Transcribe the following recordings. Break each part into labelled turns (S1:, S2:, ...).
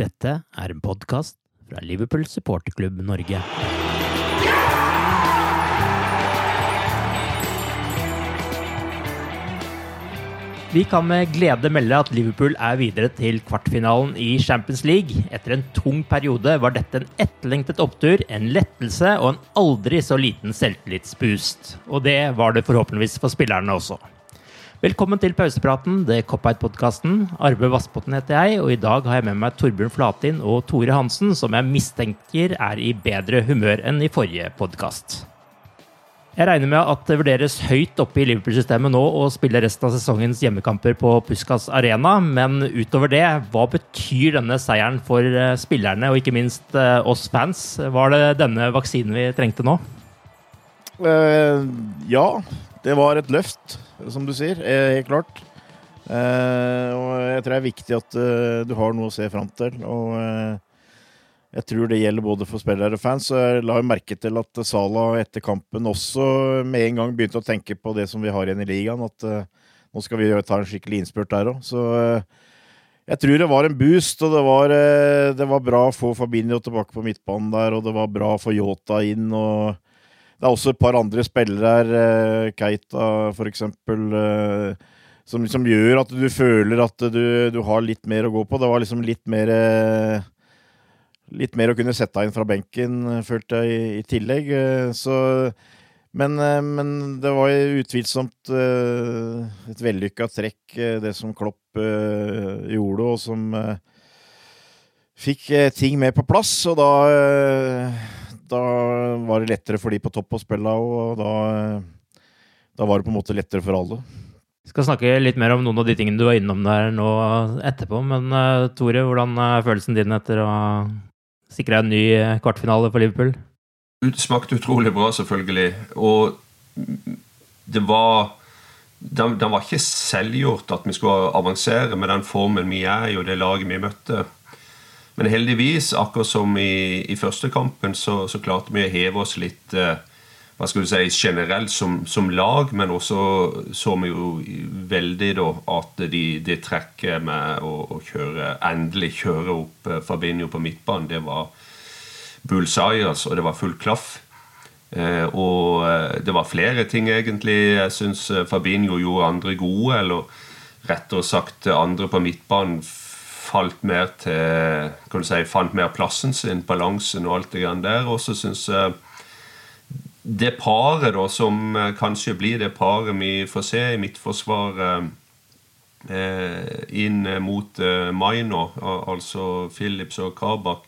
S1: Dette er en podkast fra Liverpool supporterklubb Norge. Vi kan med glede melde at Liverpool er videre til kvartfinalen i Champions League. Etter en tung periode var dette en etterlengtet opptur, en lettelse og en aldri så liten selvtillitsboost. Og det var det forhåpentligvis for spillerne også. Velkommen til pausepraten, det Cop-Out-podkasten. Arve Vassbotn heter jeg, og i dag har jeg med meg Torbjørn Flatin og Tore Hansen, som jeg mistenker er i bedre humør enn i forrige podkast. Jeg regner med at det vurderes høyt oppe i Liverpool-systemet nå å spille resten av sesongens hjemmekamper på Puskas Arena, men utover det, hva betyr denne seieren for eh, spillerne og ikke minst eh, oss fans? Var det denne vaksinen vi trengte nå?
S2: Uh, ja, det var et løft, som du sier. eh, Helt klart. Eh, og jeg tror det er viktig at eh, du har noe å se fram til. Og jeg tror det gjelder både for spillere og fans. Jeg la jo merke til at Salah etter kampen også med en gang begynte å tenke på det som vi har igjen i ligaen. At nå skal vi ta en skikkelig innspurt der òg. Så jeg tror det var en boost, og det var, det var bra å få Fabinho tilbake på midtbanen der, og det var bra å få Yota inn. og det er også et par andre spillere her, eh, Keita eksempel, eh, som, som gjør at du føler at du, du har litt mer å gå på. Det var liksom litt mer eh, Litt mer å kunne sette deg inn fra benken, følte jeg, i, i tillegg. Så men, men det var utvilsomt et vellykka trekk, det som Klopp gjorde, og som fikk ting med på plass. Og da, da var det lettere for de på topp å spille, og da, da var det på en måte lettere for alle.
S1: Vi skal snakke litt mer om noen av de tingene du var innom der nå etterpå, men eh, Tore, hvordan er følelsen din etter å sikre en ny eh, kvartfinale for Liverpool?
S3: Det Smakte utrolig bra, selvfølgelig. Og det var den, den var ikke selvgjort at vi skulle avansere med den formen vi er i, og det laget vi møtte. Men heldigvis, akkurat som i, i første kampen, så, så klarte vi å heve oss litt eh, hva skal du si, generelt som, som lag, men også så vi jo veldig da at de, de trekker med å, å kjøre, endelig kjøre opp eh, Fabinho på midtbanen. Det var bullseye, altså. Det var full klaff. Eh, og eh, det var flere ting, egentlig. Jeg syns Fabinho gjorde andre gode, eller rettere sagt andre på midtbanen falt mer til kan du si, fant mer plassen sin, balansen og alt det grann der. Og så syns jeg det paret da, som eh, kanskje blir det paret vi får se i midtforsvaret eh, inn mot eh, mai nå, altså Philips og Kabak,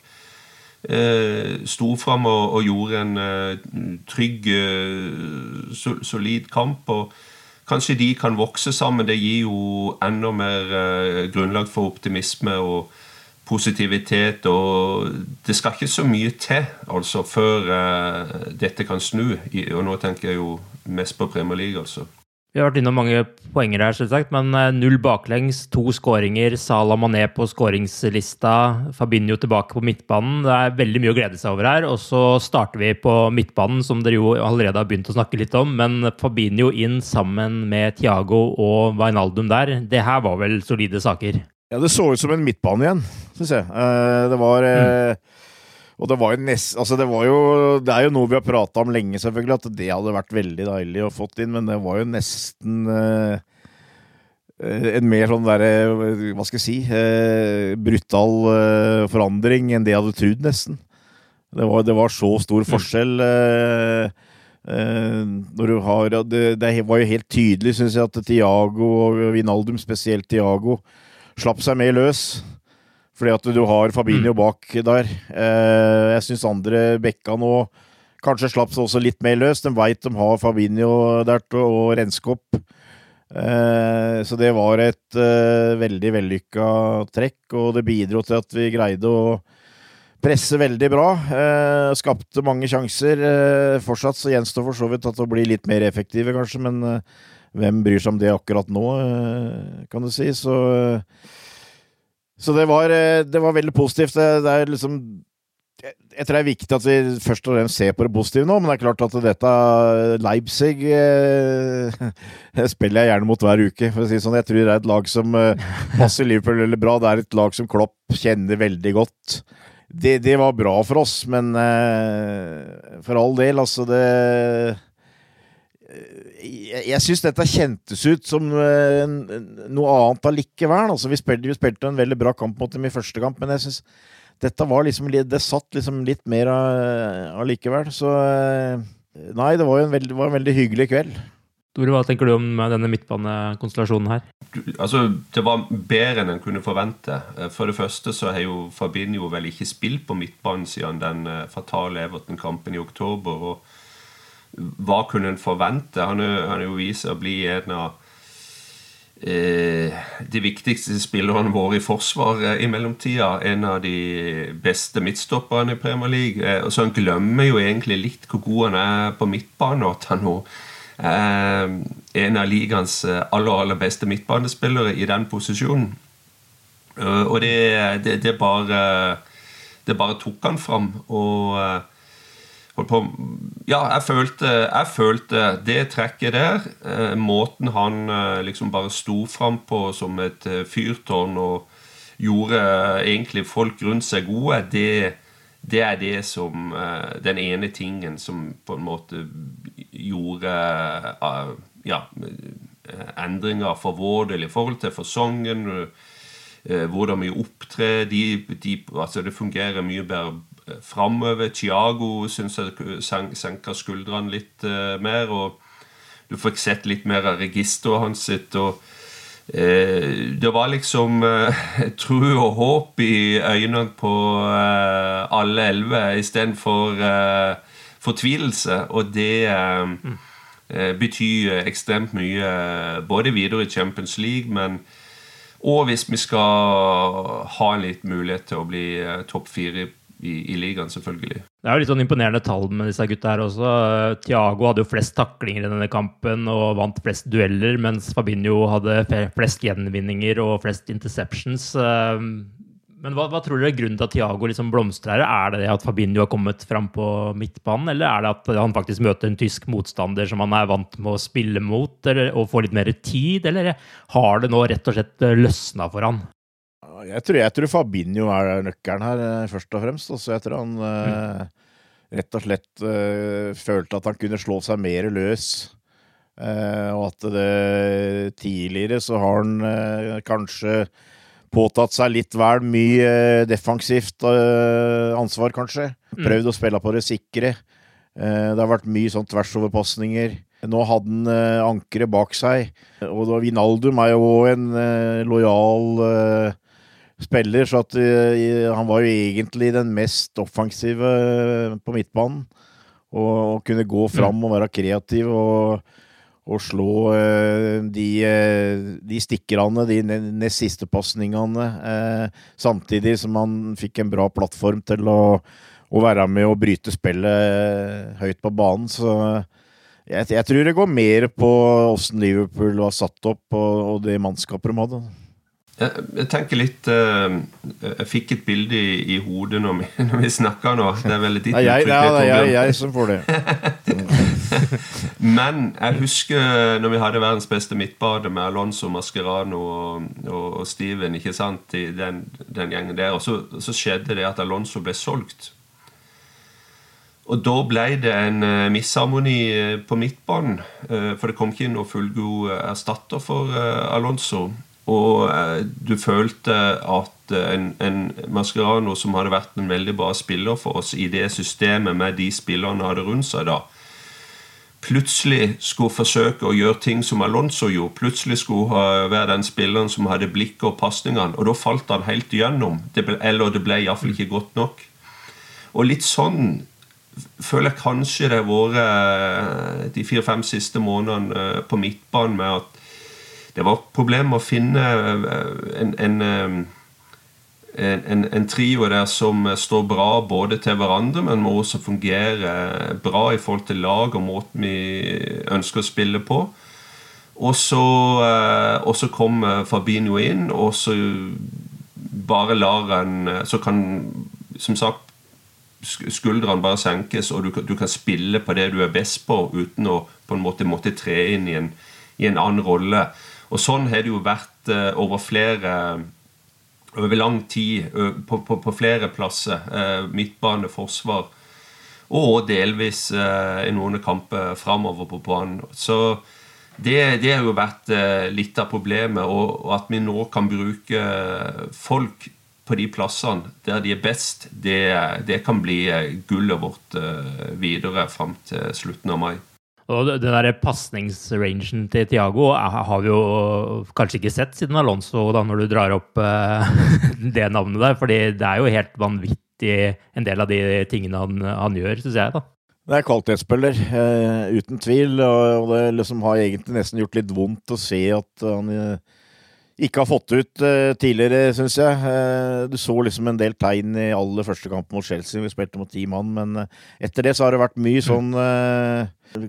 S3: eh, sto fram og, og gjorde en eh, trygg, eh, solid kamp. og Kanskje de kan vokse sammen. Det gir jo enda mer eh, grunnlag for optimisme og positivitet. Og det skal ikke så mye til altså før eh, dette kan snu. Og nå tenker jeg jo mest på Premier League, altså.
S1: Vi har vært innom mange poenger her, selvsagt, men eh, null baklengs, to skåringer. Salah Mané på skåringslista, Fabinho tilbake på midtbanen. Det er veldig mye å glede seg over her. Og så starter vi på midtbanen, som dere jo allerede har begynt å snakke litt om. Men Fabinho inn sammen med Thiago og Wijnaldum der, det her var vel solide saker?
S2: Ja, det så ut som en midtbane igjen, syns jeg. Eh, det var mm. Og det var jo nest, altså det, var jo, det er jo noe vi har prata om lenge, selvfølgelig, at det hadde vært veldig deilig å fått inn, men det var jo nesten eh, en mer sånn derre Hva skal jeg si eh, Brutal eh, forandring enn det jeg hadde trodd, nesten. Det var, det var, så stor forskjell. når du har det, det, var jo helt tydelig, syns jeg, at Tiago og Vinaldum, spesielt Tiago, slapp seg mer løs. Fordi at du har Fabinho mm. bak der. Eh, jeg syns andre bekka nå kanskje slapp seg også litt mer løs. De veit de har Fabinho der til å renske opp. Eh, så det var et eh, veldig vellykka trekk, og det bidro til at vi greide å presse veldig bra. skapte mange sjanser. fortsatt så gjenstår for så vidt at å bli litt mer effektive, kanskje, men hvem bryr seg om det akkurat nå, kan du si. Så så det var, eh, det var veldig positivt. Det, det, er liksom Jeg tror det er viktig at vi først og fremst ser på det positive nå, men det er klart at dette Leipzig eh, spiller jeg gjerne mot hver uke, for å si sånn. Jeg tror det er et lag som eh, passer Liverpool veldig bra. Det er et lag som Klopp kjenner veldig godt. Det, det var bra for oss, men eh, for all del, altså det jeg, jeg syns dette kjentes ut som uh, noe annet allikevel. Altså, vi, spilte, vi spilte en veldig bra kamp mot dem i første kamp, men jeg syns dette var liksom Det satt liksom litt mer allikevel. Så uh, Nei, det var jo en veldig, var en veldig hyggelig kveld.
S1: Tore, hva tenker du om denne midtbanekonstellasjonen her?
S3: Altså, Det var bedre enn en kunne forvente. For det første så har jo Fabinho vel ikke spilt på midtbanen siden den fatale Everton-kampen i oktober. og hva kunne en forvente? Han har jo vist seg å bli en av eh, de viktigste spillerne våre i forsvaret i mellomtida. En av de beste midtstopperne i Premier League. Eh, så han glemmer jo egentlig litt hvor god han er på midtbane, og at han nå er en av ligaens aller, aller beste midtbanespillere i den posisjonen. Eh, og det, det, det bare Det bare tok han fram. Og på, ja, jeg følte, jeg følte, det trekket der eh, Måten han eh, liksom bare sto fram på som et eh, fyrtårn og gjorde egentlig folk rundt seg gode, det, det er det som Den ene tingen som på en måte gjorde ja, endringer for vår del i forhold til fasongen. hvordan vi opptrer. De, de, altså det fungerer mye bedre framover. Thiago syns jeg senka skuldrene litt uh, mer. og Du fikk sett litt mer av registeret hans. sitt, og eh, Det var liksom eh, tro og håp i øynene på eh, alle elleve istedenfor eh, fortvilelse. Og det mm. betyr ekstremt mye både videre i Champions League, men og hvis vi skal ha en litt mulighet til å bli topp fire i, i, ligaen, selvfølgelig.
S1: Det er jo litt sånn imponerende tall med disse gutta her også. Tiago hadde jo flest taklinger i denne kampen og vant flest dueller, mens Fabinho hadde flest gjenvinninger og flest interceptions. Ehm, men hva, hva tror dere er grunnen til at Tiago liksom blomstrer her? Er det at Fabinho har kommet fram på midtbanen, eller er det at han faktisk møter en tysk motstander som han er vant med å spille mot, eller, og få litt mer tid, eller har det nå rett og slett løsna for han?
S2: Jeg tror, jeg tror Fabinho er nøkkelen her, eh, først og fremst. Altså, jeg tror han mm. rett og slett uh, følte at han kunne slå seg mer løs. Og at det tidligere så har han kanskje påtatt seg litt vel mye defensivt ansvar, kanskje. Mm. Prøvd å spille på det sikre. det har vært mye sånn tversoverpasninger. Nå hadde han ankeret bak seg. Og Vinaldum er jo en lojal spiller, så at uh, han var jo egentlig den mest offensive uh, på midtbanen. Og, og, kunne gå fram og være kreativ og, og slå uh, de, de stikkerne, de nest siste pasningene, samtidig som han fikk en bra plattform til å, å være med og bryte spillet høyt på banen. Så Jeg, jeg tror det går mer på åssen Liverpool var satt opp, og, og det mannskapet de hadde.
S3: Jeg, jeg tenker litt uh, Jeg fikk et bilde i, i hodet når vi, når vi snakker nå. Det er veldig ditt
S2: jeg,
S3: uttrykk,
S2: det er jeg, jeg som får det.
S3: Men jeg husker når vi hadde verdens beste midtbade med Alonso, Mascherano og, og, og Steven ikke sant, i den, den gjengen der. Og så, så skjedde det at Alonso ble solgt. Og da ble det en uh, misharmoni eh, på midtbanen. Uh, for det kom ikke inn noen fullgod erstatter for Alonso. Og eh, du følte at eh, en, en Mascherano som hadde vært en veldig bra spiller for oss i det systemet med de spillerne hadde rundt seg da, plutselig skulle forsøke å gjøre ting som Alonso gjorde. Plutselig skulle være den spilleren som hadde blikket og pasningene. Og da falt han helt igjennom. Det ble, eller det ble iallfall ikke godt nok. Og litt sånn føler jeg kanskje det har vært eh, de fire-fem siste månedene på midtbanen med at det var et problem å finne eh, en, en, eh, en, en, en trio der som står bra både til hverandre, men må også fungere bra i forhold til lag og måten vi ønsker å spille på. Og så, eh, kom Fabinho inn, og så bare lar han Så kan, som sagt skuldrene bare senkes, og du, du kan spille på det du er best på, uten å på en måte måtte tre inn i en, i en annen rolle. Og sånn har det jo vært eh, over flere over lang tid på, på, på flere plasser. Eh, midtbane, forsvar og delvis eh, i noen kamper framover på banen. Så det, det har jo vært litt av problemet, og, at vi nå kan bruke folk på de plassene der de er best, det, det kan bli gullet vårt videre fram til slutten av mai.
S1: Og den der pasningsrangen til Tiago har vi jo kanskje ikke sett siden Alonso, da, når du drar opp uh, det navnet der. fordi det er jo helt vanvittig en del av de tingene han, han gjør, syns jeg. da.
S2: Det er kvalitetsspiller, uh, uten tvil. Og, og det liksom har egentlig nesten gjort litt vondt å se at han eh, ikke har fått ut uh, tidligere, syns jeg. Uh, du så liksom en del tegn i aller første kamp mot Chelsea. Vi spilte mot ti mann, men uh, etter det så har det vært mye sånn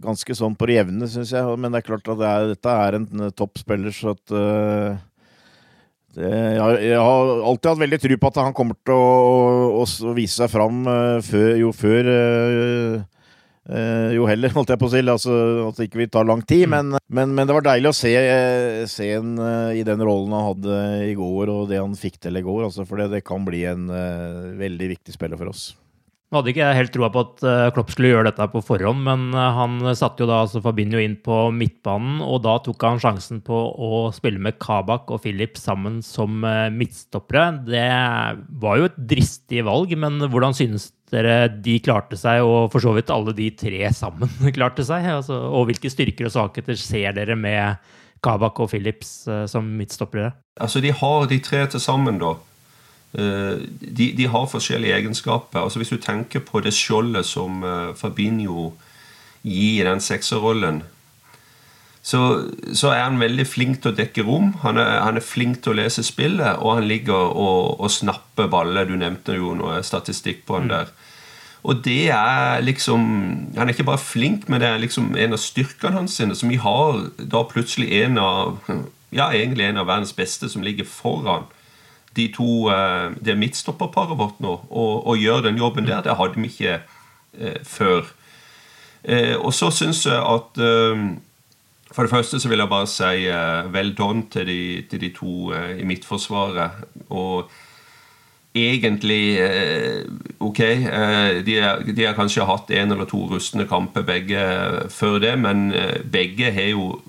S2: Ganske sånn på det jevne, syns jeg. Men det er klart at det er, dette er en toppspiller, så at det, jeg, jeg har alltid hatt veldig tro på at han kommer til å, å, å vise seg fram før, jo før jo heller, holdt jeg på å si. Altså, at det ikke vil ta lang tid. Men, men, men det var deilig å se, eh, se en eh, i den rollen han hadde i går, og det han fikk til i går. Altså, for det, det kan bli en eh, veldig viktig spiller for oss.
S1: Nå hadde ikke jeg helt troa på at eh, Klopp skulle gjøre dette på forhånd, men eh, han satte jo da altså Fabinho inn på midtbanen, og da tok han sjansen på å spille med Kabak og Philip sammen som eh, midtstoppere. Det var jo et dristig valg, men hvordan synes dere de klarte seg, og for så vidt alle de tre sammen klarte seg? Altså, og hvilke styrker og svakheter ser dere med Kabak og Philips som midtstoppere?
S3: Altså, de har de tre til sammen, da. Eh, De, de har forskjellige egenskaper. Altså Hvis du tenker på det skjoldet som eh, Fabinho gir i den sekserrollen, så, så er han veldig flink til å dekke rom. Han er, han er flink til å lese spillet, og han ligger og, og snapper baller. Du nevnte jo noe statistikk på han der. Og det er liksom Han er ikke bare flink, men det er liksom en av styrkene hans sine, som vi har da plutselig en av Ja, egentlig en av verdens beste som ligger foran de to eh, Det midtstopperparet vårt nå, og, og gjør den jobben der. Det hadde vi ikke eh, før. Eh, og så syns jeg at For det første så vil jeg bare si vel done til de, til de to i Midtforsvaret. Og egentlig Ok, de, de har kanskje hatt en eller to rustne kamper begge før det, men begge har jo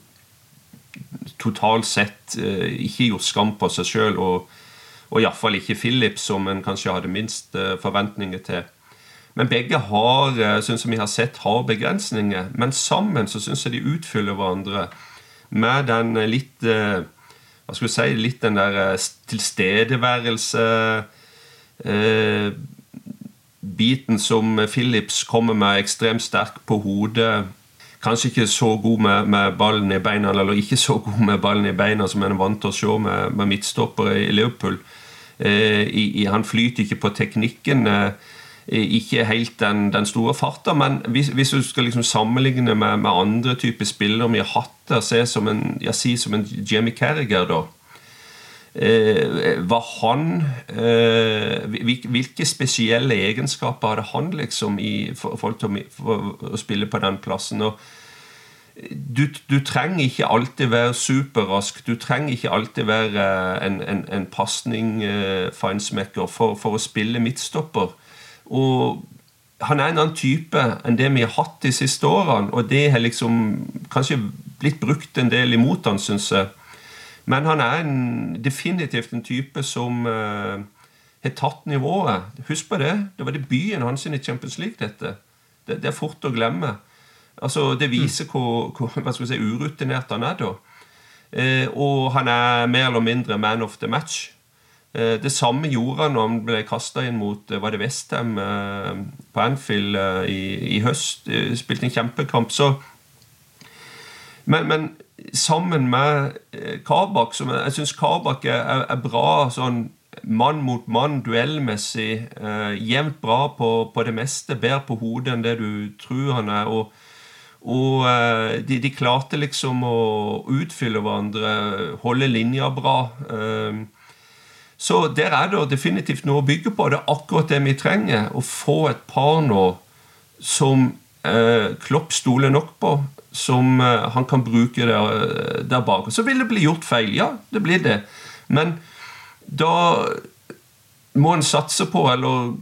S3: totalt sett ikke gjort skam på seg sjøl. Og, og iallfall ikke Philip, som en kanskje hadde minst eh, forventninger til. Men begge har, eh, synes vi har sett, har begrensninger. Men sammen så syns jeg de utfyller hverandre med den eh, litt Hva skal vi si Litt den der tilstedeværelse eh, Biten som Philips kommer med ekstremt sterk på hodet. Kanskje ikke så god med, med ballen i beina, eller ikke så god med ballen i beina som en er vant til å se med, med midtstoppere i Liverpool. Eh, i, i, han flyter ikke på teknikken. Eh, ikke helt den, den store farta. Men hvis, hvis, du skal liksom sammenligne med, med andre typer spillere vi har hatt der, se som en, jeg sier som en Jamie Carriger, da. Eh, var han eh, Hvilke spesielle egenskaper hadde han liksom i forhold til å, spille på den plassen? og du, du, trenger ikke alltid være superrask. Du trenger ikke alltid være en, en, en pasning-finesmaker for, for, å spille midtstopper. Og han er en annen type enn det vi har hatt de siste årene, og det har liksom kanskje blitt brukt en del imot han, syns jeg. Men han er en, definitivt en type som uh, har tatt nivået. Husk på det. Det var debuten hans i Champions League, dette. Det, det, er fort å glemme. Altså, Det viser hvor, hvor vi si, urutinert han er, da. Uh, og han er mer eller mindre man of the match. Eh, det samme gjorde han når han ble kasta inn mot eh, var det Westham eh, på Anfield i, i, høst. Spilte en kjempekamp. Så men, men sammen med Kabak, som jeg, jeg syns Kabak er, er, bra sånn mann mot mann, duellmessig. Eh, jevnt bra på, på, det meste. Bedre på hodet enn det du tror han er. Og, og eh, de, de, klarte liksom å utfylle hverandre, holde linja bra. Eh, så der er det definitivt noe å bygge på. Det er akkurat det vi trenger. Å få et par nå som eh, Klopp stoler nok på, som eh, han kan bruke der, der bak. Så vil det bli gjort feil. Ja, det blir det. Men da må en satse på, eller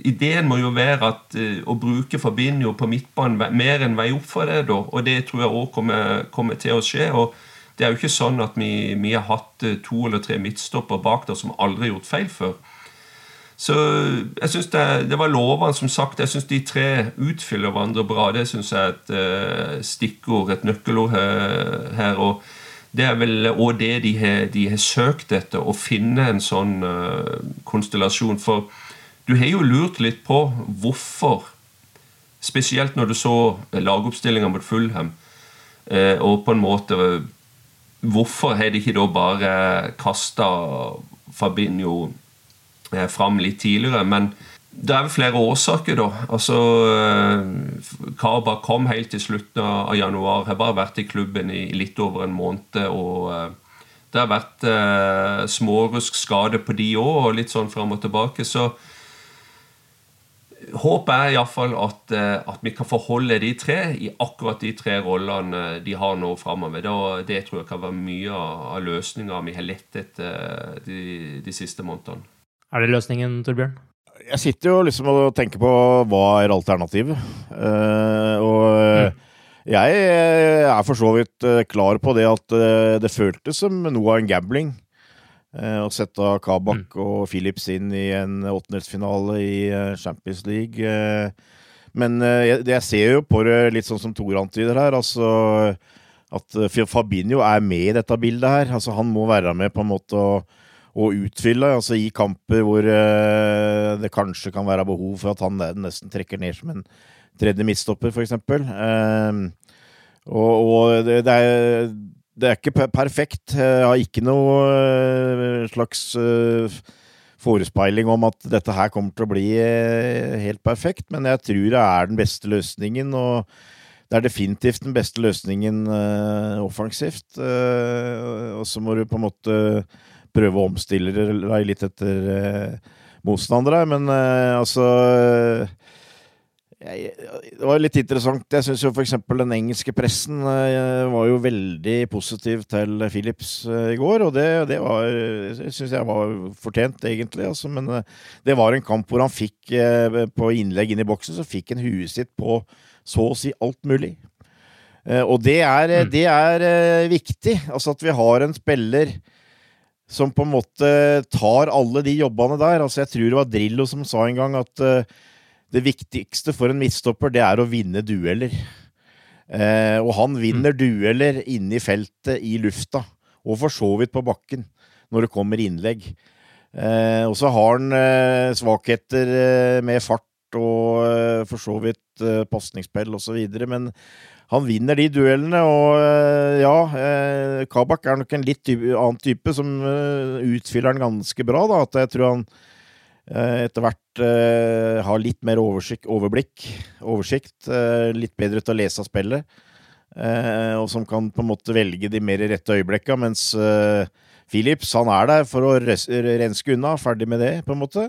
S3: ideen må jo være at å bruke Fabinho på midtbanen mer enn vei opp for det. da, Og det tror jeg òg kommer, kommer, til å skje. og det er jo ikke sånn at vi, vi har hatt eh, to eller tre midtstopper bak der som aldri har gjort feil før. Så jeg synes det, det, var lovende, som sagt. Jeg syns de tre utfyller hverandre bra. Det syns jeg er et uh, stikkord, et nøkkelord her. og det er vel òg det de har, de har, søkt etter, å finne en sånn uh, konstellasjon. For du har jo lurt litt på hvorfor, spesielt når du så lagoppstillinga mot Fulham, uh, og på en måte Hvorfor har de ikke da bare kasta Fabinho fram litt tidligere? Men det er vel flere årsaker, da. Altså, eh, Kaba kom helt til slutten av januar. Har bare vært i klubben i litt over en måned. og eh, Det har vært eh, smårusk skade på de òg, og litt sånn fram og tilbake. Så håpet er iallfall at, eh, at vi kan forholde de tre i akkurat de tre rollene de har nå framover. Det tror jeg kan være mye av løsninga vi har lett etter eh, de, de, siste månedene.
S1: Er det løsningen, Torbjørn?
S2: Jeg sitter jo liksom og tenker på hva er alternativet. Uh, og mm. jeg er for så vidt klar på det at det føltes som noe av en gambling Å og sette Kabak mm. og Philips inn i en åttendelsfinale i eh, Champions League. Eh, men jeg, jeg, ser jo på det litt sånn som Tore antyder her, altså at Fabinho er med i dette bildet her. Altså Han må være med på en måte å, å utfylle, altså i kamper hvor det kanskje kan være behov for at han nesten trekker ned som en tredje midtstopper, f.eks. og, og det, det er det er ikke perfekt. Jeg har ikke noe eh, slags eh, forespeiling om at dette her kommer til å bli helt perfekt, men jeg tror det er den beste løsningen. og det er definitivt den beste løsningen offensivt. og så må du på en måte prøve å omstille deg litt etter motstandere. Men altså det var litt interessant. Jeg syns jo f.eks. den engelske pressen eh, var jo veldig positiv til Philips eh, i går, og det, det var syns jeg var fortjent, egentlig. Altså, men eh, det var en kamp hvor han fikk, på innlegg inn i boksen, så fikk han huet sitt på så å si alt mulig. Og det er, mm. det er viktig. Altså at vi har en spiller som på en måte tar alle de jobbene der. Altså Jeg tror det var Drillo som sa en gang at det viktigste for en midtstopper, det er å vinne dueller. Uh, og han vinner mm. dueller inne i feltet, i lufta, og for så vidt på bakken, når det kommer innlegg. Uh, og så har han svakheter med fart og eh, for så vidt eh, pasningsspill osv., men han vinner de duellene, og eh, ja Kabak er nok en litt annen type som utfyller han ganske bra. da, at jeg tror han etter hvert har litt mer oversikt, overblikk, oversikt, litt bedre til å lese av spillet, og som kan på en måte velge de mer rette øyeblikka, mens Philips han er der for å renske unna, ferdig med det, på en måte.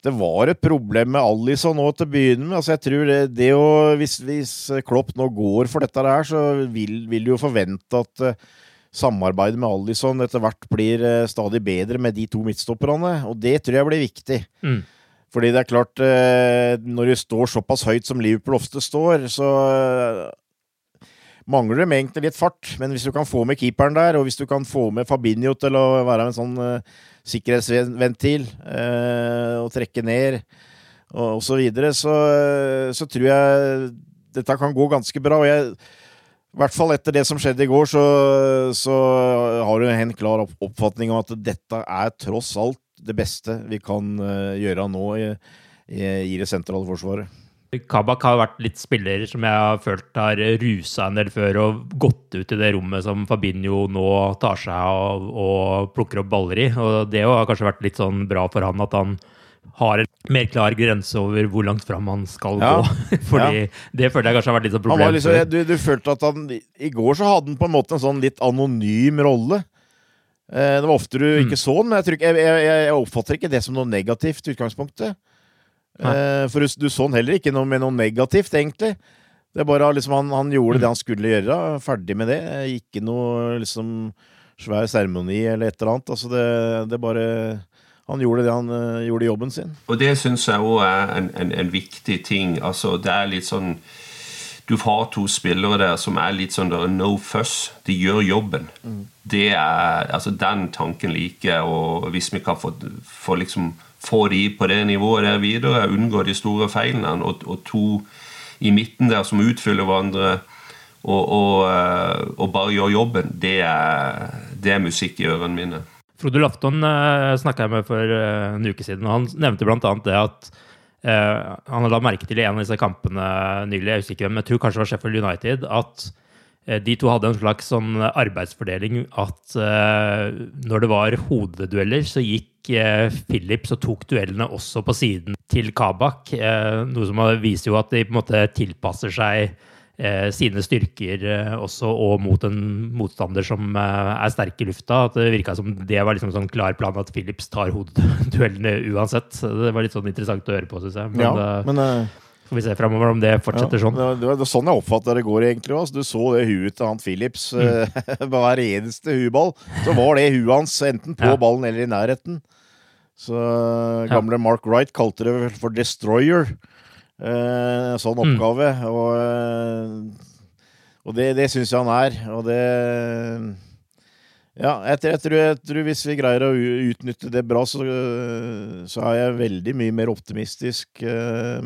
S2: Det var et problem med Alison nå til å begynne med. Altså, jeg tror det, det å, hvis, hvis Klopp nå går for dette her, så vil, vil du jo forvente at uh, samarbeidet med Alison etter hvert blir uh, stadig bedre med de to midtstopperne, og det tror jeg blir viktig.
S1: Mm.
S2: Fordi det er klart, uh, når du står såpass høyt som Liverpool ofte står, så mangler dem egentlig litt fart. Men hvis du kan få med keeperen der, og hvis du kan få med Fabinho til å være en sånn sikkerhetsventil eh, og trekke ned og, osv., så videre, så, så tror jeg dette kan gå ganske bra. og jeg i hvert fall etter det som skjedde i går, så, så har du en klar opp- oppfatning om at dette er tross alt det beste vi kan eh, gjøre nå i, i, i det sentrale forsvaret.
S1: Kabak har vært litt spiller som jeg har følt har rusa en del før og gått ut i det rommet som Fabinho nå tar seg av og plukker opp baller i. Og det har kanskje vært litt sånn bra for han at han har en mer klar grense over hvor langt fram han skal
S2: Ja.
S1: gå. Fordi det føler jeg kanskje har vært litt sånn
S2: Han
S1: problem
S2: var liksom, du, du følte at han I går så hadde han på en måte en sånn litt anonym rolle. Eh, Det var ofte du ikke så han, men jeg, jeg, jeg, jeg oppfatter ikke det som noe negativt utgangspunktet. Eh, for du, du så han heller ikke noe med noe negativt, egentlig. Det er bare liksom, han, han gjorde det han skulle gjøre, ferdig med det. Ikke noe liksom svær seremoni eller et eller annet. Altså det, det bare Han gjorde det han uh, gjorde jobben sin.
S3: Og det syns jeg òg er en, en, en, viktig ting. Altså, det er litt sånn Du har to spillere der som er litt sånn der, no fuss. De gjør jobben. Mm. Det er, altså Den tanken liker jeg, og hvis vi kan få, få liksom få de på det nivået der videre, unngå de store feilene, og, og to i midten der som utfyller hverandre og, og, eh, og bare gjør jobben, det er, det er, musikk i ørene mine.
S1: Frode Lafton eh, snakka jeg med for uh, en uke siden, og han nevnte bl.a. det at eh, han la merke til i en av disse kampene nylig, jeg husker ikke hvem, jeg tror kanskje det var Sheffield United, at de to hadde en slags sånn arbeidsfordeling at når det var hodedueller, så gikk Philips og tok duellene også på siden til Kabak. noe som viser jo at de på en måte tilpasser seg Eh, sine styrker eh, også, og mot en motstander som eh, er sterk i lufta. At det virka som det var liksom sånn klar plan at Philips tar hodeduellene uansett. Det var litt sånn interessant å høre på, syns jeg. Men, ja, men får vi se framover om det fortsetter
S2: ja,
S1: sånn.
S2: Det, var sånn jeg oppfatter det går, egentlig. Også. Du så det huet til han Philips. Mm. Hver eneste hueball så var det huet hans enten på ja. ballen eller i nærheten. Så gamle Mark Wright kalte det for Destroyer. Uh, sånn mm. oppgave. Mm. Og, eh, og, det, det syns jeg han er. Og det Ja, jeg, tror, jeg, tror, hvis vi greier å utnytte det bra, så, så er jeg veldig mye mer optimistisk uh,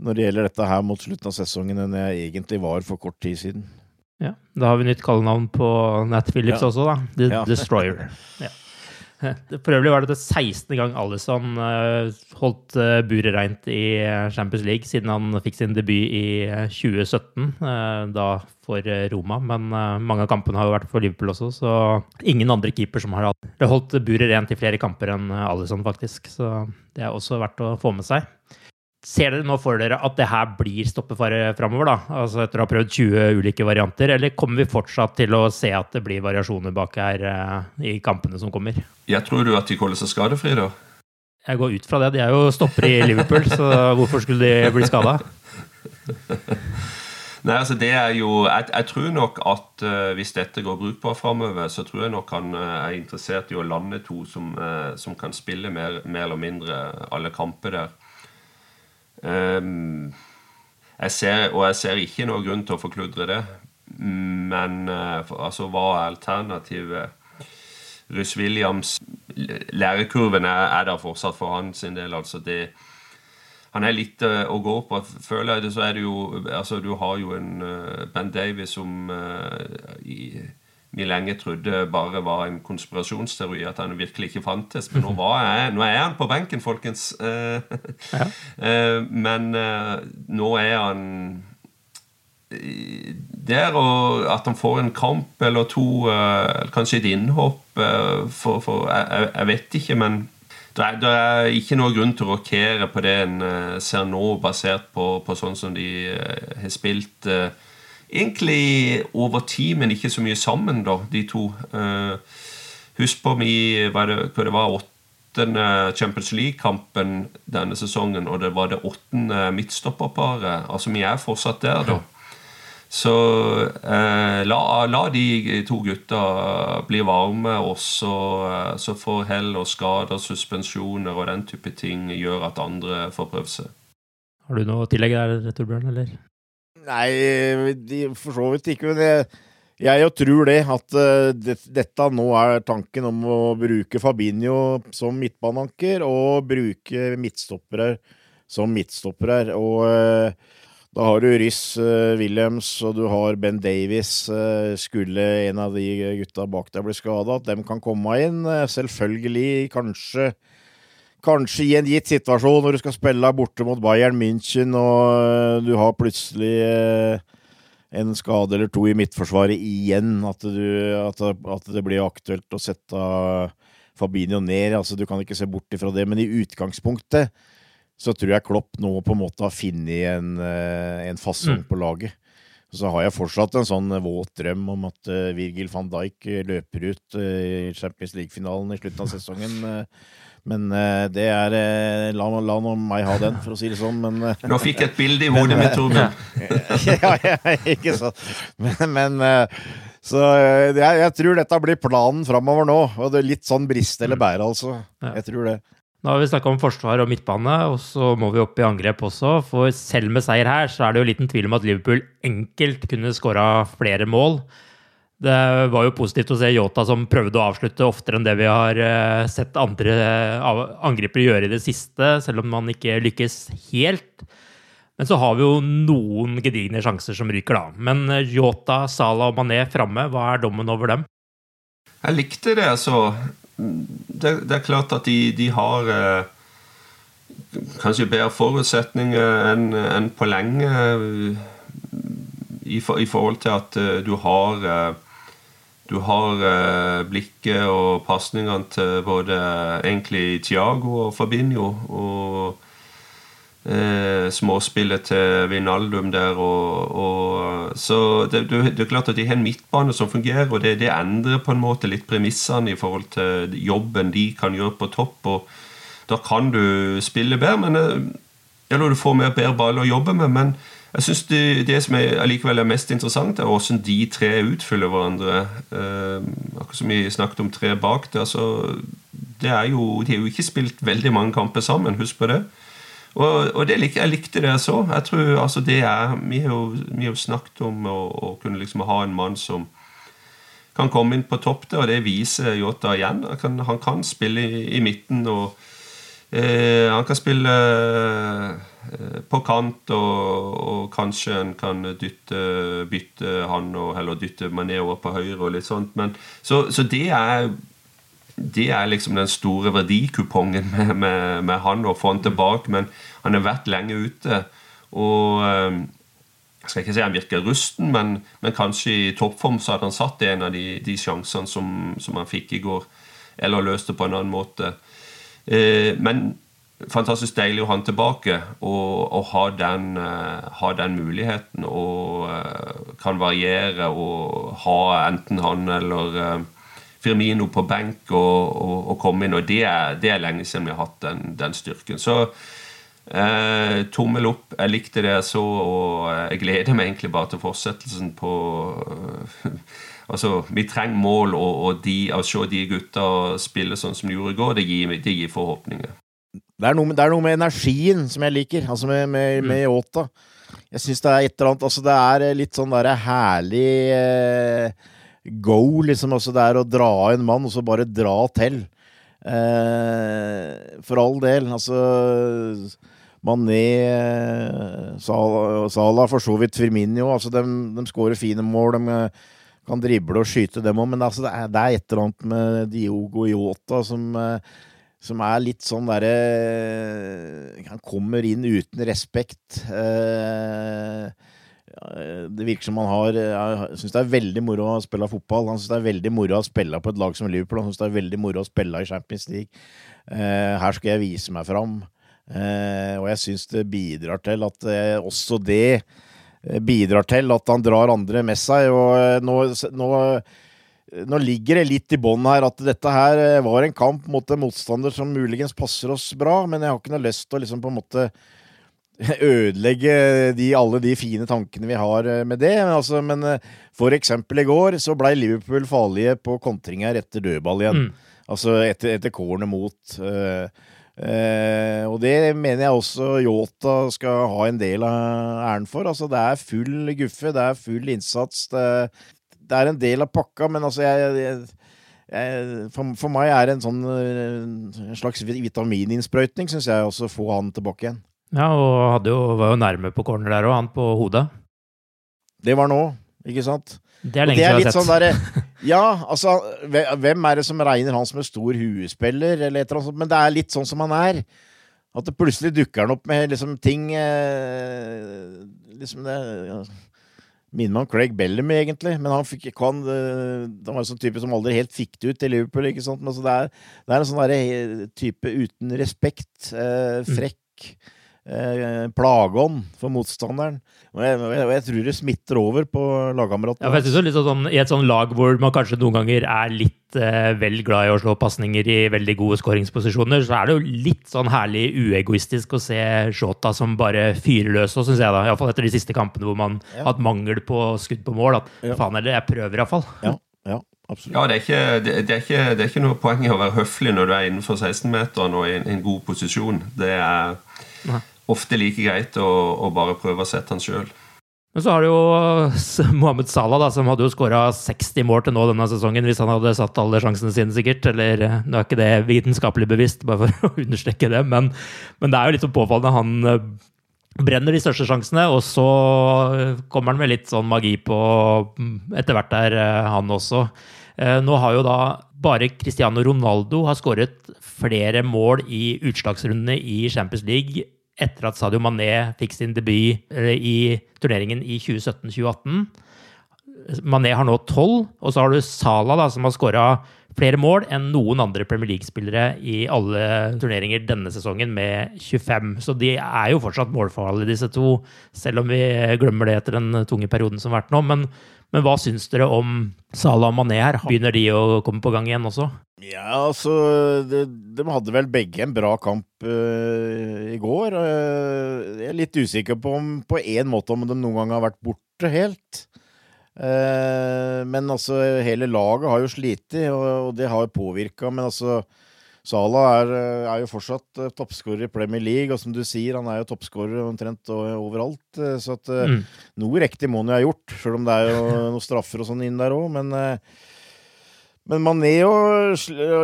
S2: når det gjelder dette her mot slutten av sesongen, enn jeg egentlig var for kort tid siden.
S1: Ja, Da har vi nytt kallenavn på Nat Phillips ja. også, da. The ja. Destroyer. Ja. For øvrig var det det 16. gang Alison eh, holdt eh, buret reint i eh, Champions League siden han fikk sin debut i 2017, da for Roma. Men mange av kampene har jo vært for Liverpool også, så ingen andre keeper som har holdt buret rent i flere kamper enn Alison, faktisk. Så det er også verdt å få med seg. Ser dere nå for dere at det her blir stoppefare framover, da? Altså etter å ha prøvd 20 ulike varianter, eller kommer vi fortsatt til å se at det blir variasjoner bak her eh, i kampene som kommer?
S3: Jeg tror du at de holder seg skadefrie, da?
S1: Jeg går ut fra det. De er jo stoppere i Liverpool, så hvorfor skulle de bli skada?
S3: Nei, altså det er jo Jeg, jeg tror nok at uh, hvis dette går brukbart framover, så tror jeg nok han uh, er interessert i å lande to som, uh, som kan spille mer, mer, eller mindre alle kamper der. Um, jeg ser, og jeg ser ikke noen grunn til å forkludre det. Men uh, altså, hva er alternativet? Russ Williams Lærekurven er, er der fortsatt for hans del. altså det han er litt uh, å gå på. Føler jeg det, så er det jo altså Du har jo en uh, Ben Davies som i vi lenge trodde bare var en konspirasjonsteori, at han virkelig ikke fantes. Men nå, jeg, nå er han på benken, folkens. ja. Eh, men eh, nå er han der, og at han får en kamp eller to, eh, kanskje et innhopp for, for jeg, jeg, vet ikke, men det er, det er, ikke noe grunn til å rokere på det en ser nå, basert på, på sånn som de har spilt egentlig over tid, men ikke så mye sammen, da, de to. Uh, husk på vi, hva det var, åttende Champions League-kampen denne sesongen, og det var det åttende midtstopperparet. Altså, vi er fortsatt der, da. Så eh, la, la, de to gutta bli varme, og så, eh, så får hell og skader, suspensjoner og den type ting gjøre at andre får prøve seg.
S1: Har du noe å tillegge der, Torbjørn? eller?
S2: Nei, de, for så vidt ikke. Men jeg, jeg tror det, at uh, det, dette nå er tanken om å bruke Fabinho som midtbaneanker, og bruke midtstoppere som midtstoppere. Og uh, da har du Ryss uh, Williams, og du har Ben Davies. skulle en av de gutta bak deg bli skada, at dem kan komme inn. selvfølgelig, kanskje Kanskje i en gitt situasjon når du skal spille borte mot Bayern München, og eh, du har plutselig eh, en skade eller to i midtforsvaret igjen, at, du, at, at det blir aktuelt å sette Fabinho ned. altså Du kan ikke se bort ifra det, men i utgangspunktet så tror jeg Klopp nå på en måte har funnet en, eh, en fasong mm. på laget. Så har jeg fortsatt en sånn våt drøm om at Virgil van Dijk løper ut i Champions League-finalen i slutten av sesongen. Uh, men det er la, la nå meg ha den, for å si det sånn. Men,
S3: Nå fikk jeg et bilde i hodet mitt, Torbjørn.
S2: ja, ja, ikke sant. Men, men så jeg, jeg, tror dette blir planen framover nå. Og det er litt sånn briste eller bære, altså. Jeg tror det.
S1: Nå har vi snakka om forsvar og midtbane, og så må vi opp i angrep også. For selv med seier her, så er det jo liten tvil om at Liverpool enkelt kunne skåra flere mål. Det var jo positivt å se Yota som prøvde å avslutte oftere enn det vi har eh, sett andre eh, angripere gjøre i det siste, selv om man ikke lykkes helt. Men så har vi jo noen gedigne sjanser som ryker, da. Men Yota, Salah og Mané framme, hva er dommen over dem?
S3: Jeg likte det, altså det, det, er klart at de, de har eh, kanskje bedre forutsetninger enn en på lenge eh, i, for, i, forhold til at eh, du har eh, du har eh, blikket og pasningene til både egentlig Tiago og Fabinho. Og eh, småspillet til Vinaldum der. Og, og, så det, det, er klart at de har en midtbane som fungerer, og det, det, endrer på en måte litt premissene i forhold til jobben de kan gjøre på topp. og Da kan du spille bedre, men, eh, eller du får mer bedre ball å jobbe med. men jeg synes det, det, som er allikevel er mest interessant, er hvordan de tre utfyller hverandre. Eh, akkurat som vi snakket om tre bak der. så det er jo, De har jo ikke spilt veldig mange kamper sammen, husk på det. Og, og det, jeg likte det jeg så. Jeg tror altså det er, Vi har jo, vi har jo snakket om å, å, kunne liksom ha en mann som kan komme inn på topp der, og det viser Yota igjen. Han kan, han kan spille i, i, midten, og han kan spille eh, på kant, og, og, kanskje en kan dytte, bytte han og heller dytte Mané over på høyre og litt sånt. Men, så, så det er det er liksom den store verdikupongen med, med, med, han, å få han tilbake. Men han har vært lenge ute. Og eh, jeg skal ikke si han virker rusten, men, men, kanskje i toppform så hadde han satt en av de, de sjansene som, som, han fikk i går. Eller løst det på en annen måte. Eh, men fantastisk deilig å ha han tilbake og, og ha, den, uh, ha, den, muligheten. Og uh, kan variere og ha enten han eller Firmino på benk og, og, og komme inn. Og det er, det er, lenge siden vi har hatt den, den styrken. Så eh, tommel opp. Jeg likte det jeg så, og jeg gleder meg egentlig bare til fortsettelsen på Altså, Vi trenger mål, og, og de, å se de gutta spille sånn som de gjorde i går, det gir, det gir forhåpninger.
S2: Det er, med, det er, noe med, energien som jeg liker, altså med, med, mm. med Yota. Jeg syns det er et eller annet Altså, det er litt sånn derre herlig eh, go, liksom. Altså det er å dra en mann, og så bare dra til. Eh, for all del. Altså Mané, Salah, Sala for så vidt Firminio. Altså de, de skårer fine mål. De eh, kan drible og skyte, dem òg. Men altså, det, er, det, er, et eller annet med Diogo Yota som, eh, som er litt sånn derre Han kommer inn uten respekt. Eh, det virker som han har Jeg syns det er veldig moro å spille fotball. Han syns det er veldig moro å spille på et lag som Liverpool. Han syns det er veldig moro å spille i Champions League. Eh, her skal jeg vise meg fram. Eh, og jeg syns det bidrar til at eh, også det bidrar til at han drar andre med seg. Og nå, nå, nå ligger det litt i bånn her at dette her var en kamp mot en motstander som muligens passer oss bra, men jeg har ikke noe lyst til å liksom på en måte ødelegge de, alle de fine tankene vi har eh, med det. Men, altså, men eh, for eksempel i går så blei Liverpool farlige på kontringer etter dødball igjen. Mm. Altså etter, etter corner mot. Uh, uh, og det mener jeg også Yota skal ha en del av æren for. Altså det er full guffe, det er full innsats. Det, det er en del av pakka, men altså jeg, jeg for, for, meg er det en sånn en slags vitamininnsprøytning, syns jeg, også få han tilbake igjen.
S1: Ja, og jo, var jo nærme på corner der òg, han på hodet.
S2: Det var nå, ikke sant?
S1: Det er lenge siden jeg har sett. Sånn
S2: der, ja, altså, hvem er det som regner han som en stor huespiller, eller et eller annet sånt? Men det er litt sånn som han er. At det plutselig dukker han opp med liksom ting eh, Liksom det ja, Minner meg om Craig Bellamy, egentlig. Men han fikk ikke han, eh, han var en sånn type som aldri helt fikk det ut i Liverpool. ikke sant? Men altså, det, er, det er en sånn type uten respekt. Eh, mm. frekk. Mm eh, plageånd for motstanderen. Og jeg, jeg, jeg tror det smitter over på lagkameratene.
S1: Ja, for jeg synes litt sånn, I et sånn lag hvor man kanskje noen ganger er litt eh, vel glad i å slå pasninger i veldig gode skåringsposisjoner, så er det jo litt sånn herlig uegoistisk å se Shota som bare fyrer løs, òg, syns jeg, da. Iallfall etter de siste kampene hvor man
S2: Ja.
S1: har hatt mangel på skudd på mål. At
S2: Ja.
S1: faen heller, jeg prøver iallfall.
S2: Ja, ja, absolutt.
S3: Ja, det er, ikke, det, det, er ikke, det er ikke noe poeng i å være høflig når du er innenfor 16-meteren og i en, en god posisjon. Det er
S1: Nei.
S3: Ofte like greit å, å bare prøve å sette han sjøl.
S1: Men så har du jo Mohammed Salah, da, som hadde jo skåra 60 mål til nå denne sesongen, hvis han hadde satt alle sjansene sine, sikkert. Eller eh, nå er ikke det vitenskapelig bevisst, bare for å understreke det, men, men det er jo litt så påfallende. Han eh, brenner de største sjansene, og så eh, kommer han med litt sånn magi på mm, etter hvert eh, han også. Nå har jo da bare Cristiano Ronaldo har skåret flere mål i utslagsrundene i Champions League etter at Sadio Mané fikk sin debut eh, i turneringen i 2017-2018. Mané har nå tolv, og så har du Salah, da, som har skåra flere mål enn noen andre Premier League-spillere i alle turneringer denne sesongen, med 25. Så de er jo fortsatt målfarlige, disse to, selv om vi glemmer det etter den tunge perioden som har vært nå. Men, men hva syns dere om Salah og Mané her? Begynner de å komme på gang igjen også?
S2: Ja, altså de, de hadde vel begge en bra kamp uh, i går. Uh, jeg er litt usikker på om på én måte om de noen gang har vært borte helt. Uh, men altså, hele laget har jo slitt, og, og det har jo påvirka. Men altså, Salah er, eh, er jo fortsatt uh, toppskårer i Premier League, og som du sier, han er jo toppskårer omtrent overalt. eh, så at eh,
S1: Mm.
S2: noe riktig må han jo ha gjort, sjøl om det er jo noen straffer og sånn inn der òg. Men eh, men Mané har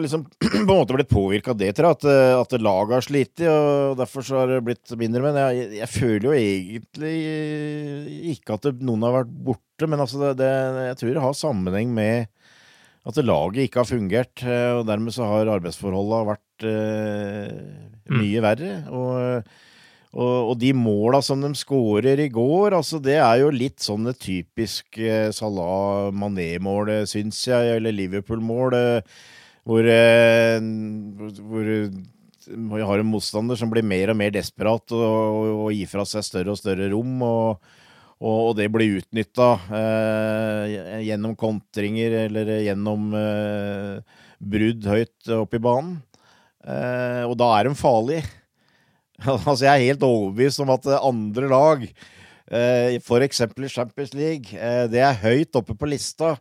S2: liksom på en måte blitt påvirka av det, tror jeg. At, eh, at laget har slitt, og derfor så har det blitt mindre. Men jeg, jeg føler jo egentlig ikke at det, noen har vært borte. Men altså det, det, jeg tror det har sammenheng med at laget ikke har fungert. eh, Og dermed så har arbeidsforholdene vært eh, mye verre. Og, og, og de måla som de skårer i går, altså det er jo litt sånn det typiske Salah Mané-mål, syns jeg, eller Liverpool-mål, eh, hvor, hvor vi har en motstander som blir mer og mer desperat og, og, og gir fra seg større og større rom. og og, det blir utnytta eh, gjennom kontringer eller gjennom eh, brudd høyt opp i banen. Eh, og da er de farlige. altså, jeg er helt overbevist om at andre lag, eh, f.eks. i Champions League, eh, det er høyt oppe på lista.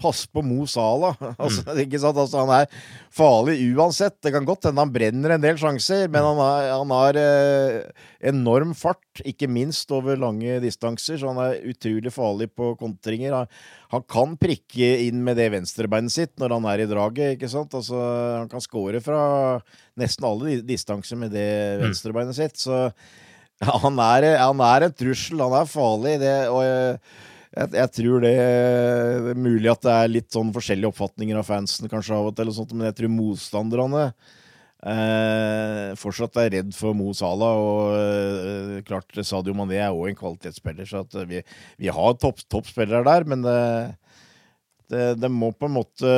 S2: Pass på Mo Salah. Altså, ikke sant? Altså, han er farlig uansett. Det kan godt hende han brenner en del sjanser, men han har, han har eh, enorm fart, ikke minst over lange distanser, så han er utrolig farlig på kontringer. Han, han kan prikke inn med det venstrebeinet sitt når han er i draget, ikke sant? Altså, han kan score fra nesten alle distanser med det venstrebeinet sitt, så ja, han, er, han er en trussel, han er farlig, det, og jeg, jeg, tror det er mulig at det er litt sånn forskjellige oppfatninger av fansen kanskje av og til, og sånt, men jeg tror motstanderne eh, fortsatt er redd for Mo Salah. Og eh, klart Sadio Mané er òg en kvalitetsspiller, så at vi, vi har topp, toppspillere der, men det, det, det må på en måte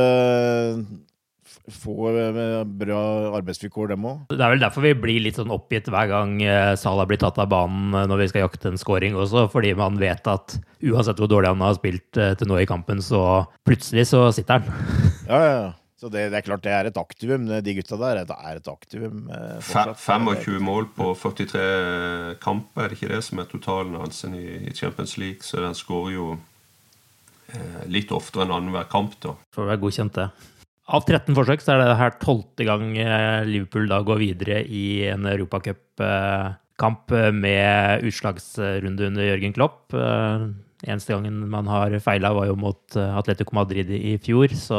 S2: få eh, bra arbeidsvilkår, dem òg.
S1: Det er vel derfor vi blir litt sånn oppgitt hver gang eh, Salah blir tatt av banen eh, når vi skal jakte en scoring også, fordi man vet at uansett hvor dårlig han har spilt til nå i kampen, så plutselig så sitter han.
S2: Ja, ja, ja. Så det, det er klart det er et aktivum. De gutta der det er et aktivum. eh, fortsatt.
S3: 25 mål på 43 kamper, er det ikke det som er totalen hans i, i Champions League? Så den skårer jo eh, litt oftere enn annenhver kamp, da.
S1: Får være godkjent, det. Av 13 forsøk så er det her tolvte gang eh, Liverpool da går videre i en europacupkamp med utslagsrunde under Jørgen Klopp. Eh, Eneste gangen man har feila, var jo mot eh, Atletico Madrid i fjor. Så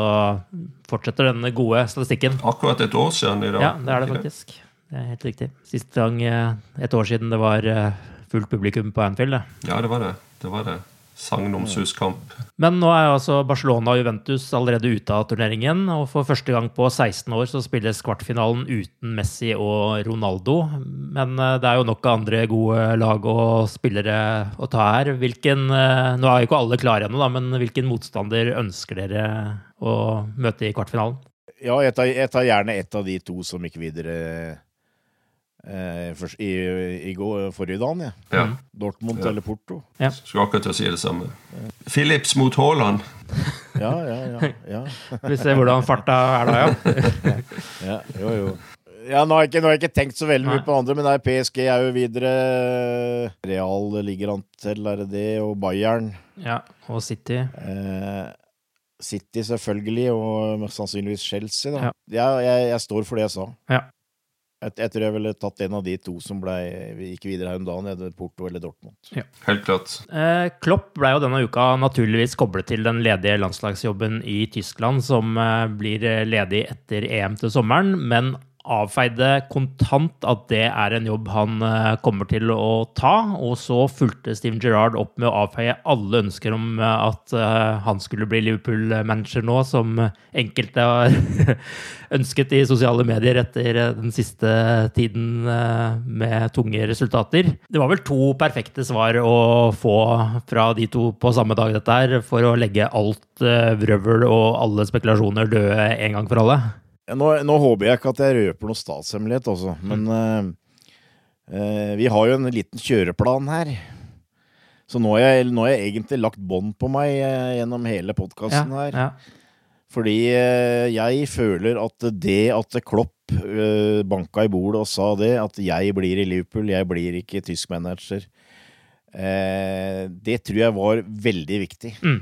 S1: fortsetter denne gode statistikken.
S3: Akkurat et år siden i dag.
S1: Ja, det er det faktisk. Det er helt riktig. Siste gang, eh, et år siden det var eh, fullt publikum på Anfield. det.
S3: Ja, det var det. Det var det. Sagnomsuskamp.
S1: Men nå er altså Barcelona og Juventus allerede ute av turneringen. Og for første gang på 16 år så spilles kvartfinalen uten Messi og Ronaldo. Men eh, det er jo nok av andre gode lag og spillere å ta her. Hvilken, eh, nå er jo ikke alle klare ennå, men hvilken motstander ønsker dere å møte i kvartfinalen?
S2: Ja, jeg tar, jeg tar gjerne ett av de to som gikk videre først, i, i går, forrige dagen, Ja.
S3: Ja.
S2: Dortmund
S3: Ja.
S2: eller Porto.
S3: Skulle akkurat til å si det samme. Philips mot Haaland.
S2: Ja, ja, ja. ja.
S1: Vi ser hvordan farta er da, ja.
S2: ja jo, jo. Ja, nå har, jeg ikke, nå har jeg ikke tenkt så veldig mye på andre, men det er PSG er jo videre. Real ligger an til, er det det, og Bayern.
S1: ja. Og City.
S2: Eh, City selvfølgelig, og sannsynligvis Chelsea. Da.
S1: Ja.
S2: Ja, jeg, jeg står for det jeg sa.
S1: Ja.
S2: Jeg, jeg tror jeg ville tatt en av de to som ble, gikk videre her om dagen, Porto eller Dortmund.
S3: Helt klart.
S1: Eh, Klopp ble jo denne uka naturligvis koblet til den ledige landslagsjobben i Tyskland, som eh, blir eh, ledig etter EM til sommeren, men avfeide kontant at det er en jobb han eh, kommer til å ta. Og så fulgte Steven Gerrard opp med å avfeie alle ønsker om eh, at eh, han skulle bli Liverpool-manager nå, som enkelte har ønsket i sosiale medier etter den siste tiden med tunge resultater. Det var vel to perfekte svar å få fra de to på samme dag, dette her, for å legge alt vrøvl og alle spekulasjoner døde en gang for alle.
S2: Ja, Nå, nå håper jeg ikke at jeg røper noe statshemmelighet, også, men eh, uh, vi har jo en liten kjøreplan her. Så nå har jeg, nå har jeg egentlig lagt bånd på meg uh, gjennom hele podkasten her.
S1: ja.
S2: Fordi uh, jeg føler at det at Klopp banka i bordet og sa det, at jeg blir i Liverpool, jeg blir ikke tysk manager, det tror jeg var veldig viktig.
S1: Mm.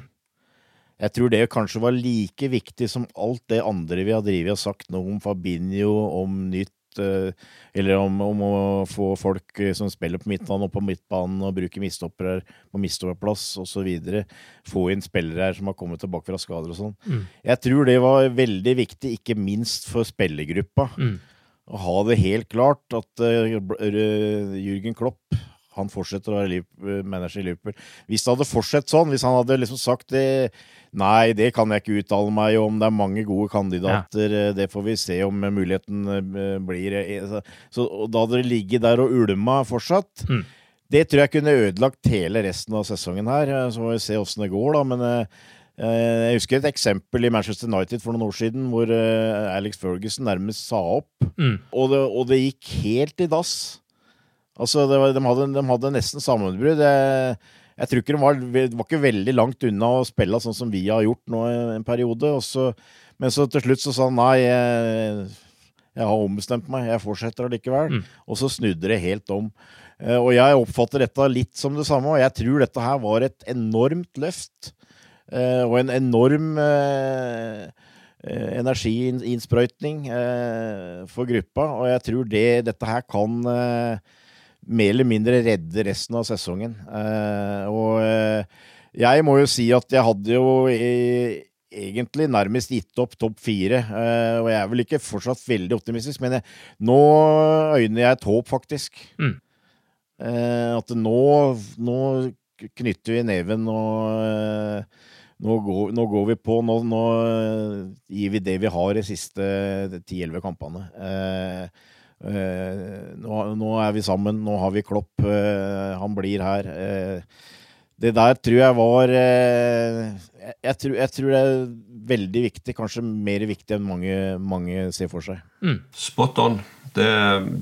S2: Jeg tror det kanskje var like viktig som alt det andre vi har drevet og sagt noe om Fabinho, om nytt eh, Eller om, om å få folk eh, som spiller på midtbanen og på midtbanen og bruke midtstoppere på midtstopperplass osv. Få inn spillere her som har kommet tilbake fra skader og sånn.
S1: Mm.
S2: Jeg tror det var veldig viktig, ikke minst for spillergruppa.
S1: Mm.
S2: Å ha det helt klart at uh, Jürgen Klopp han fortsetter å være manager i Liverpool. Hvis det hadde fortsatt sånn, hvis han hadde liksom sagt det Nei, det kan jeg ikke uttale meg om, det er mange gode kandidater, Ja. det får vi se om muligheten eh, blir eh, så- Da dere det ligget der og ulma fortsatt.
S1: Mm.
S2: Det tror jeg kunne ødelagt hele resten av sesongen her. eh, Så får vi se åssen det går, da. Men jeg husker et eksempel i Manchester United for noen år siden hvor Alex Ferguson nærmest sa opp.
S1: Mm.
S2: Og det, og det gikk helt i dass. Altså, det var, de, hadde, de hadde nesten sammenbrudd. Jeg, jeg tror ikke de var, det var ikke veldig langt unna å spille sånn som vi har gjort nå en periode. Så, men så til slutt så sa han nei, jeg, jeg har ombestemt meg, jeg fortsetter allikevel.
S1: Mm.
S2: Og så snudde det helt om. Eh, Og jeg oppfatter dette litt som det samme, og jeg tror dette her var et enormt løft. eh, Og en enorm eh, energiinnsprøytning eh, for gruppa. Og jeg tror det, dette her kan mer eller mindre redde resten av sesongen. Eh, og eh, jeg må jo si at jeg hadde jo egentlig nærmest gitt opp topp fire. eh, og jeg er vel ikke fortsatt veldig optimistisk, men jeg, nå øyner jeg et håp, faktisk.
S1: Mm.
S2: Eh, at nå, nå knytter vi neven og nå går, nå går vi på. Nå, nå gir vi det vi har de siste 10-11 kampene. Eh, nå, nå er vi sammen. Nå har vi Klopp. eh, han blir her. Eh, det der tror jeg var eh, jeg, jeg, tror, jeg tror det er veldig viktig. Kanskje mer viktig enn mange, mange ser for seg.
S3: Spot on. Det,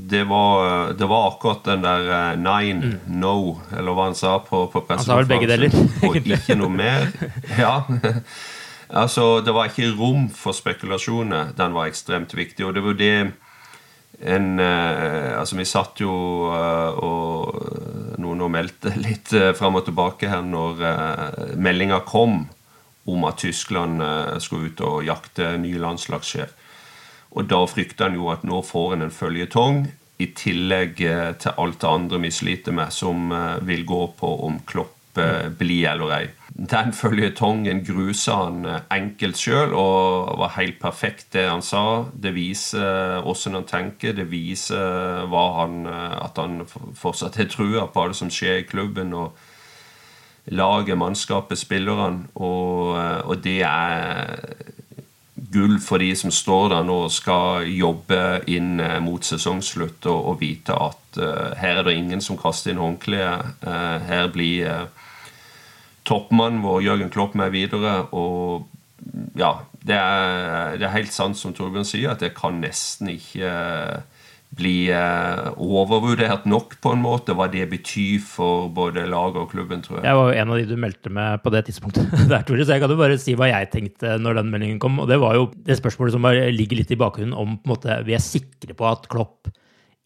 S3: det, var, det var akkurat den der nine, mm. no, eller hva han sa på, på
S1: Han sa vel begge deler.
S3: Og ikke noe mer. Ja. Altså, det var ikke rom for spekulasjoner. Den var ekstremt viktig. Og det var det en eh, Altså, vi satt jo eh, og noen og meldte litt eh, fram og tilbake her når uh, meldinga kom om at Tyskland eh, skulle ut og jakte ny landslagssjef. Og da frykter han jo at nå får en en føljetong, i tillegg eh, til alt det andre vi sliter med, som eh, vil gå på om Klopp eh, blir eller ei. Den føljetongen grusa han eh, enkelt sjøl, og var helt perfekt, det han sa. Det viser åssen han tenker, det viser hva han, eh, at han fortsatt har trua på det som skjer i klubben. og laget, mannskapet, spillerne. Og, eh, og det er gull for de som står der nå og skal jobbe inn eh, mot sesongslutt og, og vite at uh, her er det ingen som kaster inn håndkleet. Uh, her blir uh, toppmannen vår Jørgen Klopp med videre. Og ja, det er, det er helt sant som Torbjørn sier, at det kan nesten ikke bli eh, overvurdert nok, på en måte, hva det betyr for både laget og klubben, tror jeg.
S1: Jeg var jo en av de du meldte med på det tidspunktet der, Tore, så jeg kan jo bare si hva jeg tenkte når den meldingen kom. Og det var jo det spørsmålet som ligger litt i bakgrunnen om på en måte, vi er sikre på at Klopp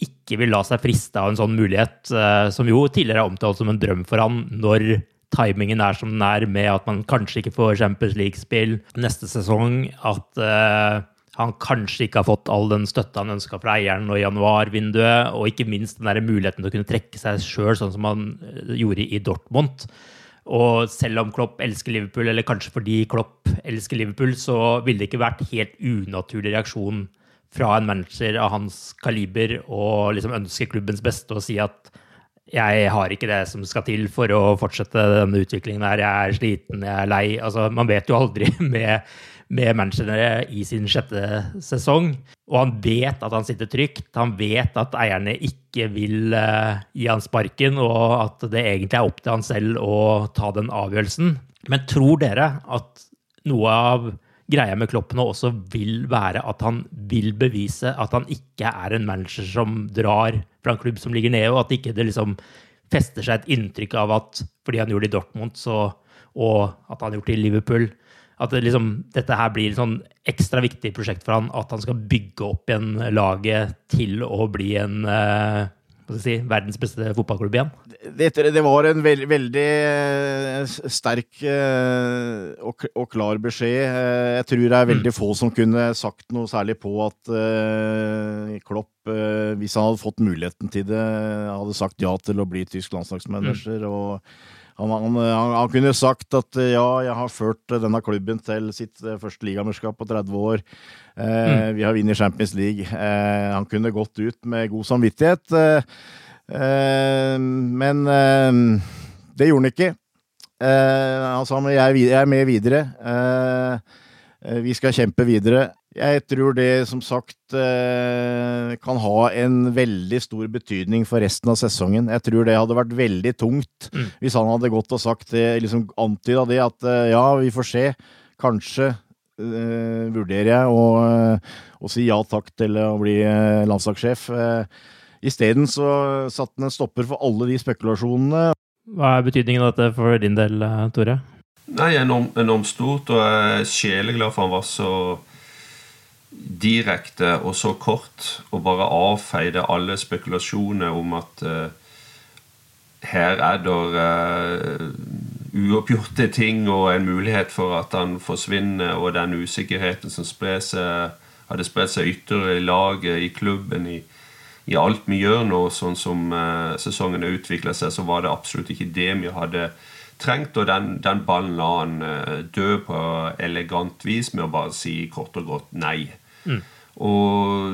S1: ikke vil la seg friste av en sånn mulighet, eh, som jo tidligere er omtalt som en drøm for han, når timingen er som den er, med at man kanskje ikke får Champions League-spill neste sesong, at uh, han kanskje ikke har fått all den støtta han ønska fra eieren i januarvinduet, og ikke minst den der muligheten til å kunne trekke seg sjøl, sånn som han eh, gjorde i Dortmund. Og selv om Klopp elsker Liverpool, eller kanskje fordi Klopp elsker Liverpool, så ville det ikke vært helt unaturlig reaksjon fra en manager av hans kaliber å liksom ønske klubbens beste og si at jeg har ikke det som skal til for å fortsette denne utviklingen her. Jeg er sliten, jeg er lei. Altså, man vet jo aldri med med Manchester i sin sjette sesong. Og han vet at han sitter trygt. Han vet at eierne ikke vil uh, gi han sparken, og at det egentlig er opp til han selv å ta den avgjørelsen. Men tror dere at noe av greia med Klopp nå også vil være at han vil bevise at han ikke er en manager som drar fra en klubb som ligger nede, og at ikke det liksom fester seg et inntrykk av at fordi han gjorde det i Dortmund, så, og at han gjort det i Liverpool, at det liksom, dette her blir et sånn ekstra viktig prosjekt for han, at han skal bygge opp igjen laget til å bli en uh, si, verdens beste fotballklubb igjen?
S2: Det, det var en veld, veldig eh, sterk uh, og, og, klar beskjed. Jeg tror det er veldig mm. få som kunne sagt noe særlig på at Klopp, hvis han hadde fått muligheten til det, hadde sagt ja til å bli tysk landslagsmanager. Mm. og han, han, han, kunne sagt at ja, jeg har ført denne klubben til sitt eh, første ligamesterskap på 30 år. Eh, mm. Vi har vunnet Champions League. Eh, han kunne gått ut med god samvittighet. Eh, eh men eh, det gjorde han ikke. han sa jeg er med videre. Vi skal kjempe videre. Jeg tror det som sagt eh, kan ha en veldig stor betydning for resten av sesongen. Jeg tror det hadde vært veldig tungt mm. hvis han hadde gått og sagt det, liksom antyda det at eh, ja, vi får se. Kanskje uh, vurderer jeg å, å, si ja takk til å bli landslagssjef. Isteden så satte han en stopper for alle de spekulasjonene.
S1: Hva er betydningen av dette for din del, Tore?
S3: Nei, enormt, enormt stort, og jeg er sjeleglad for han var så direkte og så kort og bare avfeide alle spekulasjoner om at uh, her er det uh, uoppgjorte ting og en mulighet for at han forsvinner, og den usikkerheten som seg, hadde spredt seg ytterligere i laget, i klubben, i, i alt vi gjør nå, sånn som uh, sesongen har utvikla seg, så var det absolutt ikke det vi hadde trengt. Og den, den ballen la han uh, dø på elegant vis med å bare si kort og godt nei. Mm. Og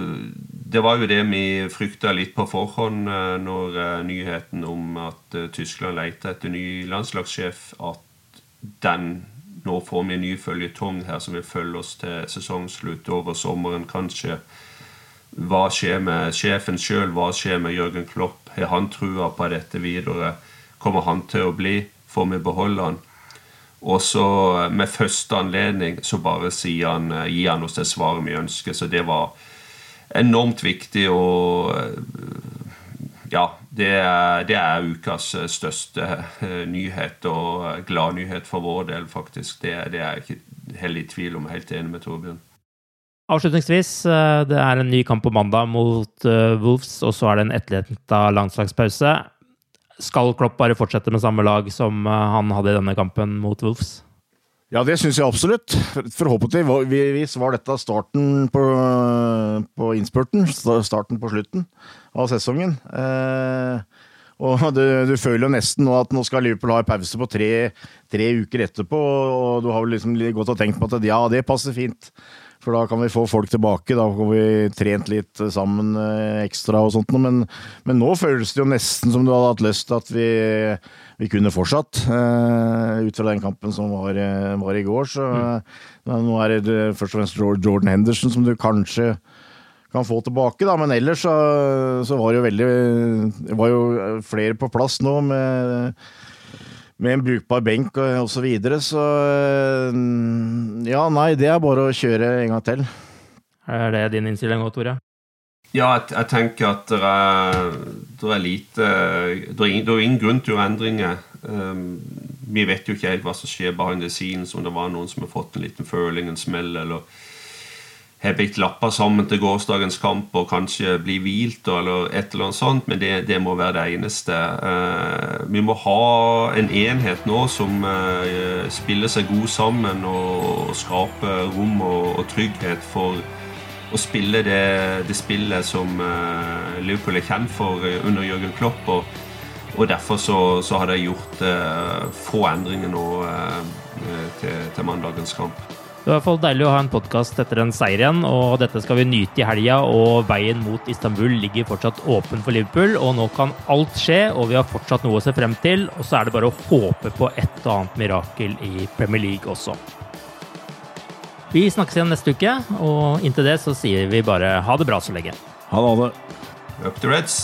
S3: det var jo det vi frykta litt på forhånd eh, når eh, nyheten om at eh, Tyskland leter etter ny landslagssjef, at den nå får vi en ny føljetong her som vil følge oss til sesongslutt over sommeren, kanskje. Hva skjer med sjefen sjøl? Hva skjer med Jørgen Klopp? Har han trua på dette videre? Kommer han til å bli? Får vi beholde han? Og så med første anledning så bare sier han, eh, gir han oss det svaret vi ønsker. Så det var enormt viktig og eh, Ja, det er, det er ukas eh, største nyhet og gladnyhet for vår del, faktisk. Det, det er jeg ikke heller i tvil om. Helt enig med Torbjørn.
S1: Avslutningsvis, det er en ny kamp på mandag mot Wolves, og så er det en etterlengta landslagspause. Skal Klopp bare fortsette med samme lag som eh, han hadde i denne kampen mot Wolves?
S2: Ja, det syns jeg absolutt. Forhåpentligvis var dette starten på, på innspurten. Starten på slutten av sesongen. Eh, og du, du, føler jo nesten nå at nå skal Liverpool ha en pause på tre, tre uker etterpå, og du har vel liksom gått og tenkt på at ja, det passer fint. For da kan vi få folk tilbake. Da får vi trent litt sammen eh, ekstra og sånt. Men, men nå føles det jo nesten som du hadde hatt lyst til at vi, vi kunne fortsatt. Uh, ut fra den kampen som var, eh, var i går. Så mm. nå er det først og fremst Jordan Henderson som du kanskje kan få tilbake, da. Men ellers så, så var det jo veldig Det var jo flere på plass nå med med en brukbar benk og osv. Så, videre, så eh, ja, nei, det er bare å kjøre en gang til.
S1: Er det din innstilling òg, Tore?
S3: Ja, jeg, jeg tenker at det er, det er lite Det er ingen, det er ingen grunn til å gjøre endringer. Um, vi vet jo ikke helt hva som skjer behind the scenes, om det var noen som har fått en liten føling, en smell, eller har blitt lappa sammen til gårsdagens kamp og kanskje blir hvilt eller et eller annet sånt, men det, det må være det eneste. Uh, vi må ha en enhet nå som uh, spiller seg god sammen og, og skaper rom og, og, trygghet for å spille det, det spillet som uh, Liverpool er kjent for under Jørgen Klopp. og og Derfor så, så har de gjort få endringer nå til, til mandagens kamp.
S1: Det er i hvert fall deilig å ha en podkast etter en seier igjen, og dette skal vi nyte i helga. Og veien mot Istanbul ligger fortsatt åpen for Liverpool, og nå kan alt skje. Og vi har fortsatt noe å se frem til, og så er det bare å håpe på et og annet mirakel i Premier League også. Vi snakkes igjen neste uke, og inntil det så sier vi bare ha det bra så lenge.
S2: Ha det. Ha det.
S3: Up to Reds.